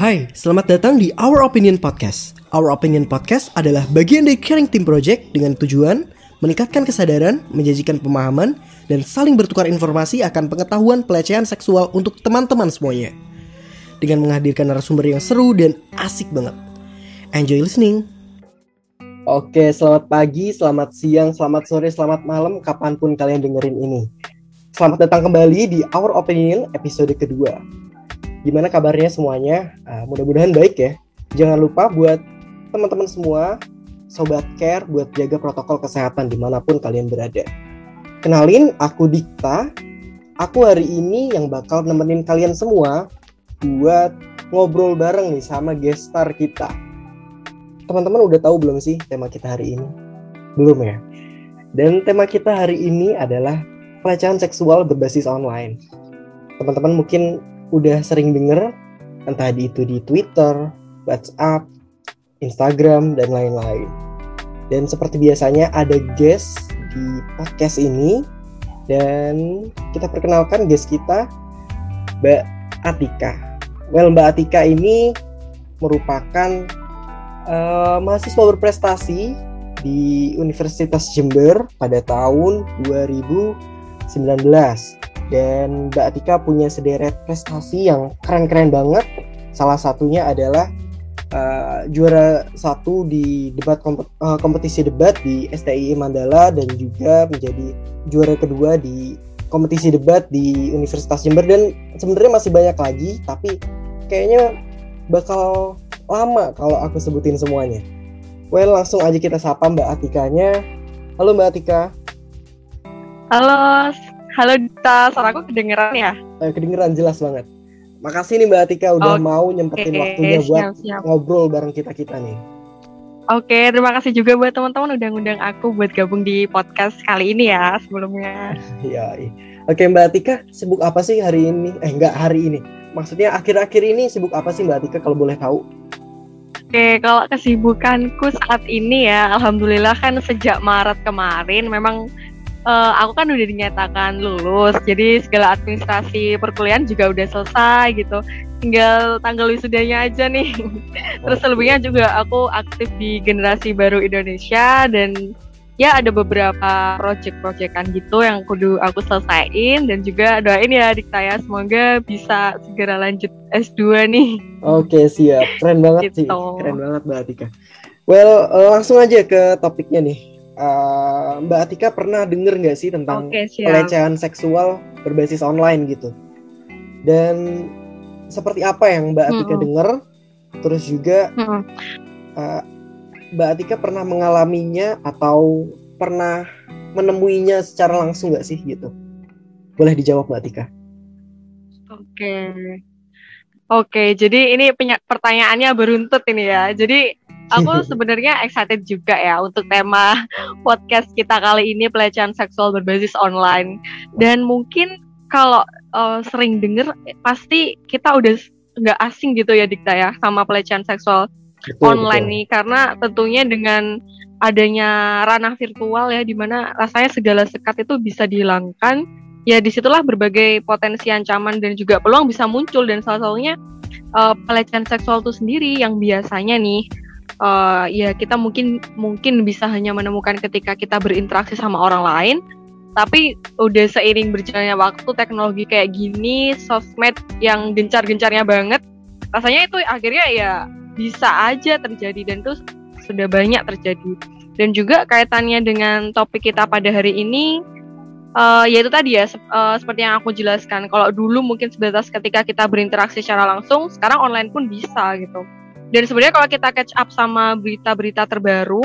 Hai, selamat datang di Our Opinion Podcast. Our Opinion Podcast adalah bagian dari Caring Team Project dengan tujuan meningkatkan kesadaran, menjanjikan pemahaman, dan saling bertukar informasi akan pengetahuan pelecehan seksual untuk teman-teman semuanya. Dengan menghadirkan narasumber yang seru dan asik banget. Enjoy listening. Oke, selamat pagi, selamat siang, selamat sore, selamat malam, kapan pun kalian dengerin ini. Selamat datang kembali di Our Opinion episode kedua. Gimana kabarnya semuanya? Uh, mudah-mudahan baik ya. Jangan lupa buat teman-teman semua, sobat care, buat jaga protokol kesehatan di mana pun kalian berada. Kenalin, aku Dikta. Aku hari ini yang bakal nemenin kalian semua buat ngobrol bareng nih sama guest star kita. Teman-teman udah tahu belum sih tema kita hari ini? Belum ya? Dan tema kita hari ini adalah pelecehan seksual berbasis online. Teman-teman mungkin udah sering denger entah di itu di Twitter, WhatsApp, Instagram dan lain-lain. Dan seperti biasanya ada guest di podcast ini dan kita perkenalkan guest kita Mbak Atika. Well, Mbak Atika ini merupakan uh, mahasiswa berprestasi di Universitas Jember pada tahun 2019 dan Mbak Atika punya sederet prestasi yang keren-keren banget. Salah satunya adalah uh, juara satu di debat kompet uh, kompetisi debat di STI Mandala dan juga menjadi juara kedua di kompetisi debat di Universitas Jember dan sebenarnya masih banyak lagi tapi kayaknya bakal lama kalau aku sebutin semuanya. Well, langsung aja kita sapa Mbak Atikanya. Halo Mbak Atika. Halo, Halo Dita, suaraku kedengeran ya? Eh, kedengeran jelas banget. Makasih nih Mbak Atika udah okay. mau nyempetin waktunya buat siap, ngobrol bareng kita-kita nih. Oke, okay, terima kasih juga buat teman-teman udah ngundang aku buat gabung di podcast kali ini ya sebelumnya. Iya. Oke Mbak Atika, sibuk apa sih hari ini? Eh enggak hari ini. Maksudnya akhir-akhir ini sibuk apa sih Mbak Atika kalau boleh tahu? Oke, kalau kesibukanku saat ini ya, alhamdulillah kan sejak Maret kemarin memang uh, aku kan udah dinyatakan lulus, jadi segala administrasi perkuliahan juga udah selesai gitu. Tinggal tanggal wisudanya aja nih. Terus selebihnya juga aku aktif di generasi baru Indonesia dan ya ada beberapa project-projectan gitu yang kudu aku selesaiin dan juga doain ya Dikta ya semoga bisa segera lanjut S2 nih. Oke, siap. Keren banget gitu. sih. Keren banget Mbak Atika. Well, uh, langsung aja ke topiknya nih uh, Mbak Atika pernah denger nggak sih tentang okay, pelecehan seksual berbasis online gitu? Dan seperti apa yang Mbak Atika hmm. dengar? Terus juga hmm. uh, Mbak Atika pernah mengalaminya atau pernah menemuinya secara langsung nggak sih gitu? Boleh dijawab Mbak Atika. Oke. Okay. Oke, jadi ini pertanyaannya beruntut ini ya. Jadi aku sebenarnya excited juga ya untuk tema podcast kita kali ini pelecehan seksual berbasis online. Dan mungkin kalau uh, sering denger pasti kita udah nggak asing gitu ya Dikta ya sama pelecehan seksual betul, online betul. nih karena tentunya dengan adanya ranah virtual ya di mana rasanya segala sekat itu bisa dihilangkan ya di situlah berbagai potensi ancaman dan juga peluang bisa muncul dan salah satunya uh, pelecehan seksual itu sendiri yang biasanya nih uh, ya kita mungkin mungkin bisa hanya menemukan ketika kita berinteraksi sama orang lain. Tapi udah seiring berjalannya waktu teknologi kayak gini sosmed yang gencar-gencarnya banget rasanya itu akhirnya ya bisa aja terjadi dan itu sudah banyak terjadi. Dan juga kaitannya dengan topik kita pada hari ini uh, yaitu tadi ya uh, seperti yang aku jelaskan kalau dulu mungkin sebatas ketika kita berinteraksi secara langsung sekarang online pun bisa gitu dan sebenarnya kalau kita catch up sama berita-berita terbaru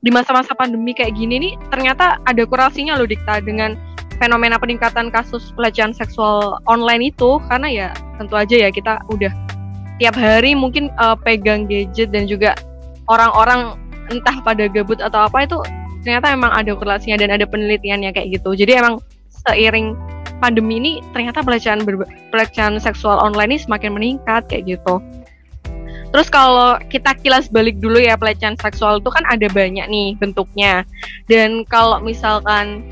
di masa-masa pandemi kayak gini nih, ternyata ada kurasinya loh Dikta dengan fenomena peningkatan kasus pelecehan seksual online itu karena ya tentu aja ya kita udah tiap hari mungkin uh, pegang gadget dan juga orang-orang entah pada gabut atau apa itu ternyata emang ada korelasinya dan ada penelitiannya kayak gitu. Jadi emang seiring pandemi ini ternyata pelecehan pelecehan seksual online ini semakin meningkat kayak gitu. Terus kalau kita kilas balik dulu ya pelecehan seksual itu kan ada banyak nih bentuknya. Dan kalau misalkan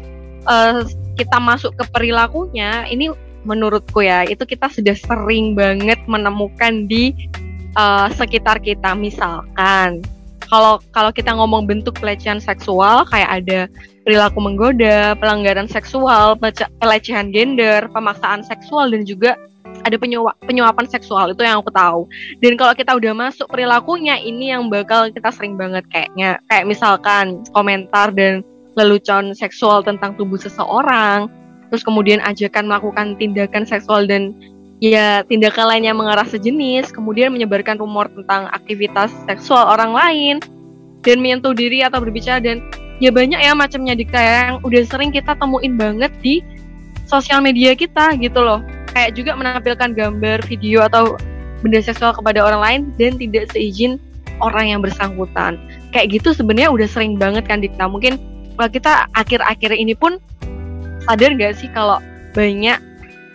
uh, kita masuk ke perilakunya, ini menurutku ya itu kita sudah sering banget menemukan di uh, sekitar kita. Misalkan kalau kalau kita ngomong bentuk pelecehan seksual kayak ada perilaku menggoda, pelanggaran seksual, pelecehan gender, pemaksaan seksual dan juga ada penyuap, penyuapan seksual itu yang aku tahu. Dan kalau kita udah masuk perilakunya ini yang bakal kita sering banget kayaknya kayak misalkan komentar dan lelucon seksual tentang tubuh seseorang, terus kemudian ajakan melakukan tindakan seksual dan ya tindakan lainnya mengarah sejenis, kemudian menyebarkan rumor tentang aktivitas seksual orang lain, dan menyentuh diri atau berbicara dan ya banyak ya macamnya dikta yang udah sering kita temuin banget di sosial media kita gitu loh. Kayak juga menampilkan gambar, video atau benda seksual kepada orang lain dan tidak seizin orang yang bersangkutan. Kayak gitu sebenarnya udah sering banget kan dikta. Mungkin kalau kita akhir-akhir ini pun sadar nggak sih kalau banyak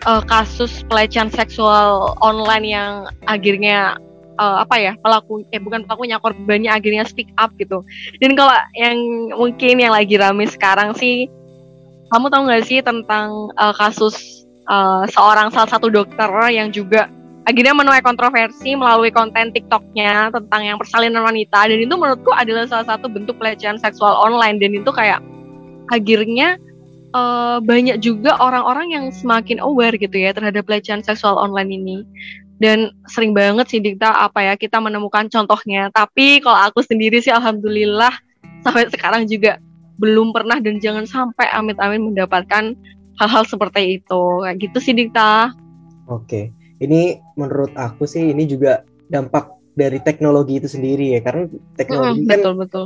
uh, kasus pelecehan seksual online yang akhirnya uh, apa ya pelaku eh bukan pelakunya korbannya akhirnya speak up gitu dan kalau yang mungkin yang lagi rame sekarang sih kamu tahu nggak sih tentang uh, kasus uh, seorang salah satu dokter yang juga akhirnya menuai kontroversi melalui konten TikToknya tentang yang persalinan wanita. Dan itu menurutku adalah salah satu bentuk pelecehan seksual online. Dan itu kayak akhirnya uh, banyak juga orang-orang yang semakin aware gitu ya terhadap pelecehan seksual online ini. Dan sering banget sih Dikta apa ya kita menemukan contohnya. Tapi kalau aku sendiri sih alhamdulillah sampai sekarang juga belum pernah dan jangan sampai amit-amit mendapatkan hal-hal seperti itu. Kayak gitu sih Dikta oke. Ini menurut aku sih ini juga dampak dari teknologi itu sendiri ya. Karena teknologi hmm, kan betul betul.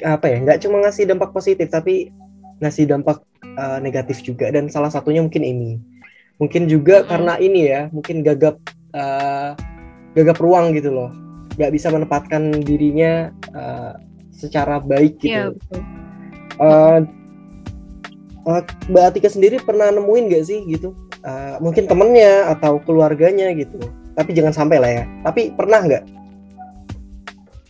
apa ya nggak cuma ngasih dampak positif tapi ngasih dampak uh, negatif juga. Dan salah satunya mungkin ini. Mungkin juga hmm. karena ini ya mungkin gagap uh, gagap ruang gitu loh. Nggak bisa menempatkan dirinya uh, secara baik gitu. ya, betul. Uh, uh, Mbak Atika sendiri pernah nemuin gak sih gitu? Uh, mungkin temennya atau keluarganya gitu. Tapi jangan sampai lah ya. Tapi pernah nggak?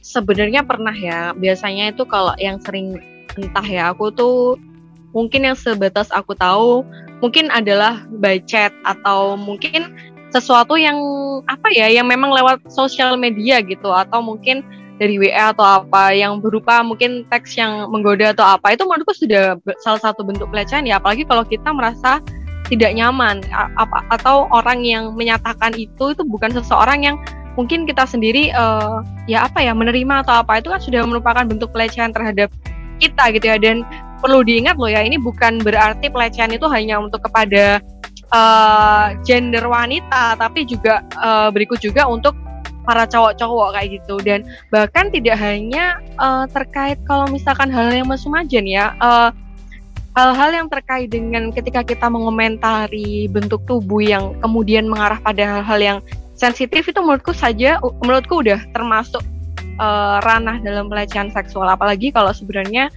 Sebenarnya pernah ya. Biasanya itu kalau yang sering entah ya aku tuh mungkin yang sebatas aku tahu mungkin adalah by chat atau mungkin sesuatu yang apa ya yang memang lewat sosial media gitu. Atau mungkin dari WA atau apa yang berupa mungkin teks yang menggoda atau apa itu menurutku sudah salah satu bentuk pelecehan ya. Apalagi kalau kita merasa tidak nyaman apa atau orang yang menyatakan itu itu bukan seseorang yang mungkin kita sendiri uh, ya apa ya menerima atau apa itu kan sudah merupakan bentuk pelecehan terhadap kita gitu ya. Dan perlu diingat loh ya ini bukan berarti pelecehan itu hanya untuk kepada uh, gender wanita tapi juga uh, berikut juga untuk para cowok-cowok kayak gitu. Dan bahkan tidak hanya uh, terkait kalau misalkan hal yang mesumajen ya uh, hal-hal yang terkait dengan ketika kita mengomentari bentuk tubuh yang kemudian mengarah pada hal-hal yang sensitif itu menurutku saja menurutku udah termasuk uh, ranah dalam pelecehan seksual. Apalagi kalau sebenarnya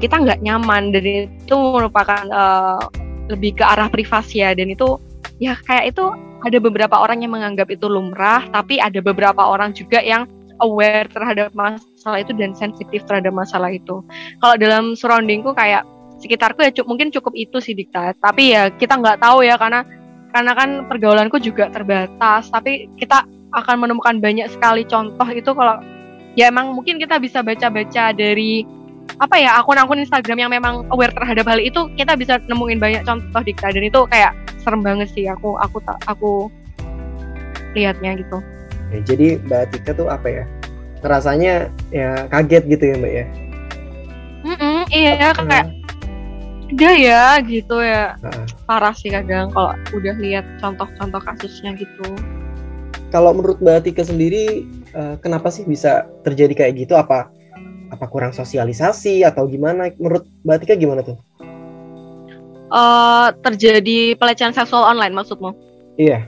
kita nggak nyaman dan itu merupakan uh, lebih ke arah privasi ya. Dan itu ya kayak itu ada beberapa orang yang menganggap itu lumrah tapi ada beberapa orang juga yang aware terhadap masalah itu dan sensitif terhadap masalah itu. Kalau dalam surroundingku kayak sekitarku ya cukup, mungkin cukup itu sih dikta tapi ya kita nggak tahu ya karena karena kan pergaulanku juga terbatas. Tapi kita akan menemukan banyak sekali contoh itu kalau ya emang mungkin kita bisa baca-baca dari apa ya akun-akun Instagram yang memang aware terhadap hal itu kita bisa nemuin banyak contoh dikta dan itu kayak serem banget sih aku aku tak aku lihatnya gitu. Ya, jadi Mbak Tika tuh apa ya? Rasanya ya kaget gitu ya Mbak ya? Mm -mm, iya uh, kayak udah ya gitu ya uh, parah sih kadang kalau udah lihat contoh-contoh kasusnya gitu. Kalau menurut Mbak Tika sendiri uh, kenapa sih bisa terjadi kayak gitu? Apa apa kurang sosialisasi atau gimana? Menurut Mbak Tika gimana tuh? Uh, terjadi pelecehan seksual online maksudmu? Iya.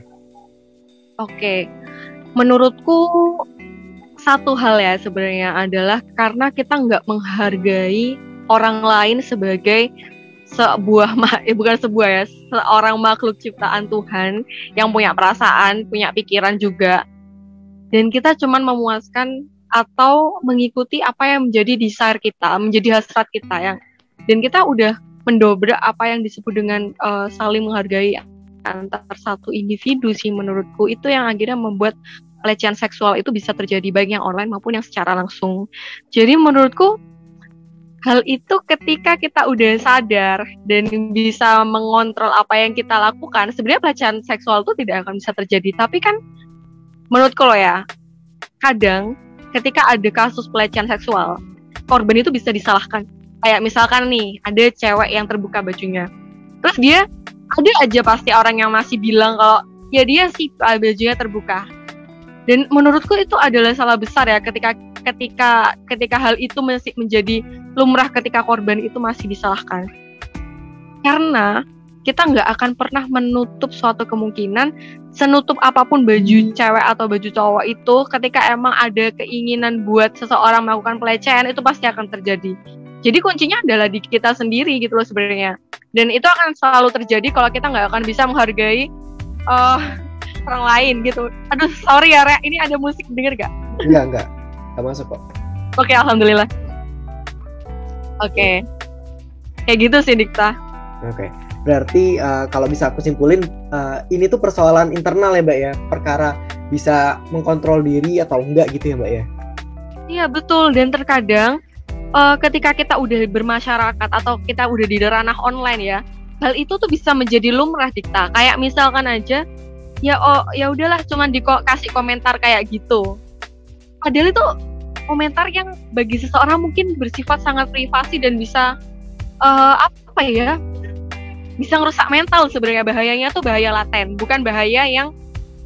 Oke, okay. menurutku satu hal ya sebenarnya adalah karena kita nggak menghargai orang lain sebagai sebuah eh, bukan sebuah ya seorang makhluk ciptaan Tuhan yang punya perasaan, punya pikiran juga. Dan kita cuman memuaskan atau mengikuti apa yang menjadi desire kita, menjadi hasrat kita yang dan kita udah mendobrak apa yang disebut dengan uh, saling menghargai antar satu individu sih menurutku itu yang akhirnya membuat pelecehan seksual itu bisa terjadi baik yang online maupun yang secara langsung. Jadi menurutku hal itu ketika kita udah sadar dan bisa mengontrol apa yang kita lakukan, sebenarnya pelecehan seksual itu tidak akan bisa terjadi. Tapi kan menurutku loh ya, kadang ketika ada kasus pelecehan seksual, korban itu bisa disalahkan. Kayak misalkan nih, ada cewek yang terbuka bajunya. Terus dia ada aja pasti orang yang masih bilang kalau ya dia sih bajunya terbuka. Dan menurutku itu adalah salah besar ya ketika ketika ketika hal itu masih menjadi lumrah ketika korban itu masih disalahkan. Karena kita nggak akan pernah menutup suatu kemungkinan senutup apa pun baju cewek atau baju cowok itu ketika emang ada keinginan buat seseorang melakukan pelecehan itu pasti akan terjadi jadi kuncinya adalah di kita sendiri gitu loh sebenarnya dan itu akan selalu terjadi kalau kita nggak akan bisa menghargai uh, orang lain gitu. Aduh, sorry ya, Re. Ini ada musik denger gak? Enggak, enggak. Gak masuk kok. Oke, alhamdulillah. Oke. Kayak gitu sih, Dikta. Oke. Berarti uh, kalau bisa aku simpulin, uh, ini tuh persoalan internal ya, Mbak ya. Perkara bisa mengkontrol diri atau enggak gitu ya, Mbak ya. Iya, betul. Dan terkadang uh, ketika kita udah bermasyarakat atau kita udah di ranah online ya, hal itu tuh bisa menjadi lumrah dikta. Kayak misalkan aja ya oh ya udahlah cuman dikasih komentar kayak gitu. Padahal itu komentar yang bagi seseorang mungkin bersifat sangat privasi dan bisa uh, apa ya bisa ngerusak mental sebenarnya. Bahayanya tuh bahaya laten bukan bahaya yang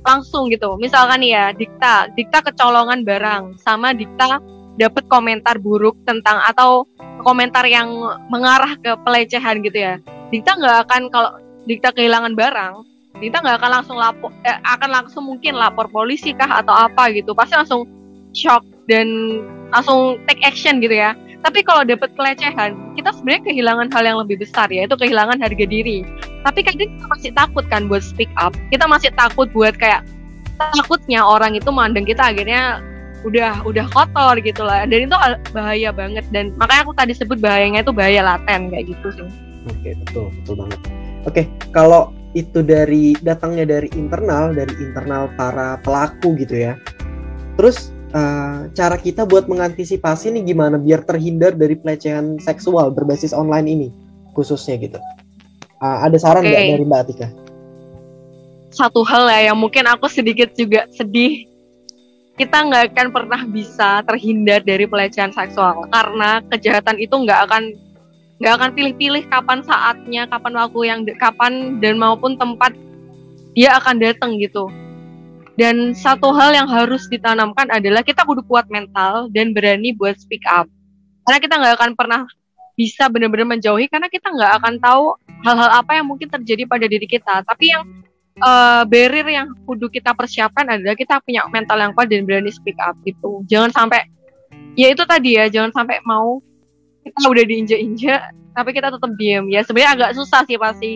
langsung gitu. Misalkan ya dikta dikta kecolongan barang sama dikta dapat komentar buruk tentang atau komentar yang mengarah ke pelecehan gitu ya. Dikta nggak akan kalau dikta kehilangan barang kita nggak akan langsung lapor eh, akan langsung mungkin lapor polisi kah atau apa gitu. Pasti langsung shock dan langsung take action gitu ya. Tapi kalau dapat pelecehan kita sebenarnya kehilangan hal yang lebih besar ya itu kehilangan harga diri. Tapi kadang kita masih takut kan buat speak up. Kita masih takut buat kayak takutnya orang itu mandang kita akhirnya udah udah kotor gitu lah. Dan itu bahaya banget. Dan makanya aku tadi sebut bahayanya itu bahaya laten kayak gitu sih. Oke betul betul banget. Oke kalau itu dari datangnya dari internal dari internal para pelaku gitu ya. Terus uh, cara kita buat mengantisipasi nih gimana biar terhindar dari pelecehan seksual berbasis online ini khususnya gitu. Uh, ada saran nggak okay. dari Mbak Atika? Satu hal ya yang mungkin aku sedikit juga sedih kita nggak akan pernah bisa terhindar dari pelecehan seksual karena kejahatan itu nggak akan nggak akan pilih-pilih kapan saatnya, kapan waktu yang kapan dan maupun tempat dia akan datang gitu. Dan satu hal yang harus ditanamkan adalah kita kudu kuat mental dan berani buat speak up. Karena kita nggak akan pernah bisa benar-benar menjauhi karena kita nggak akan tahu hal-hal apa yang mungkin terjadi pada diri kita. Tapi yang uh, barrier yang kudu kita persiapkan adalah kita punya mental yang kuat dan berani speak up gitu. Jangan sampai ya itu tadi ya, jangan sampai mau kita udah diinjak-injak tapi kita tetap diem. Ya sebenarnya agak susah sih pasti.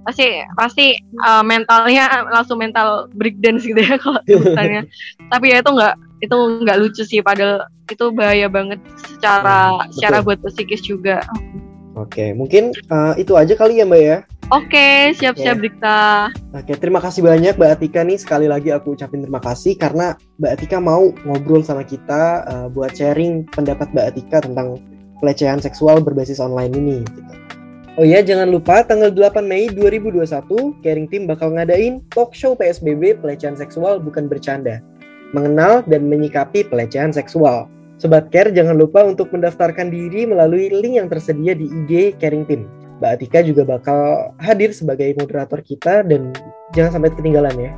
Pasti pasti uh, mentalnya langsung mental breakdance gitu ya kalau misalnya tapi ya itu nggak itu nggak lucu sih padahal itu bahaya banget secara hmm, secara buat psikis juga. Oke mungkin uh, itu aja kali ya mbak ya Oke, siap-siap okay. Dikta. Oke, terima kasih banyak Mbak Atika nih. Sekali lagi aku ucapin terima kasih karena Mbak Atika mau ngobrol sama kita uh, buat sharing pendapat Mbak Atika tentang pelecehan seksual berbasis online ini gitu. Oh iya, jangan lupa tanggal 8 Mei 2021, Caring Team bakal ngadain talk show PSBB pelecehan seksual bukan bercanda. Mengenal dan menyikapi pelecehan seksual. Sobat Care, jangan lupa untuk mendaftarkan diri melalui link yang tersedia di IG Caring Team. Mbak Atika juga bakal hadir sebagai moderator kita dan jangan sampai ketinggalan ya.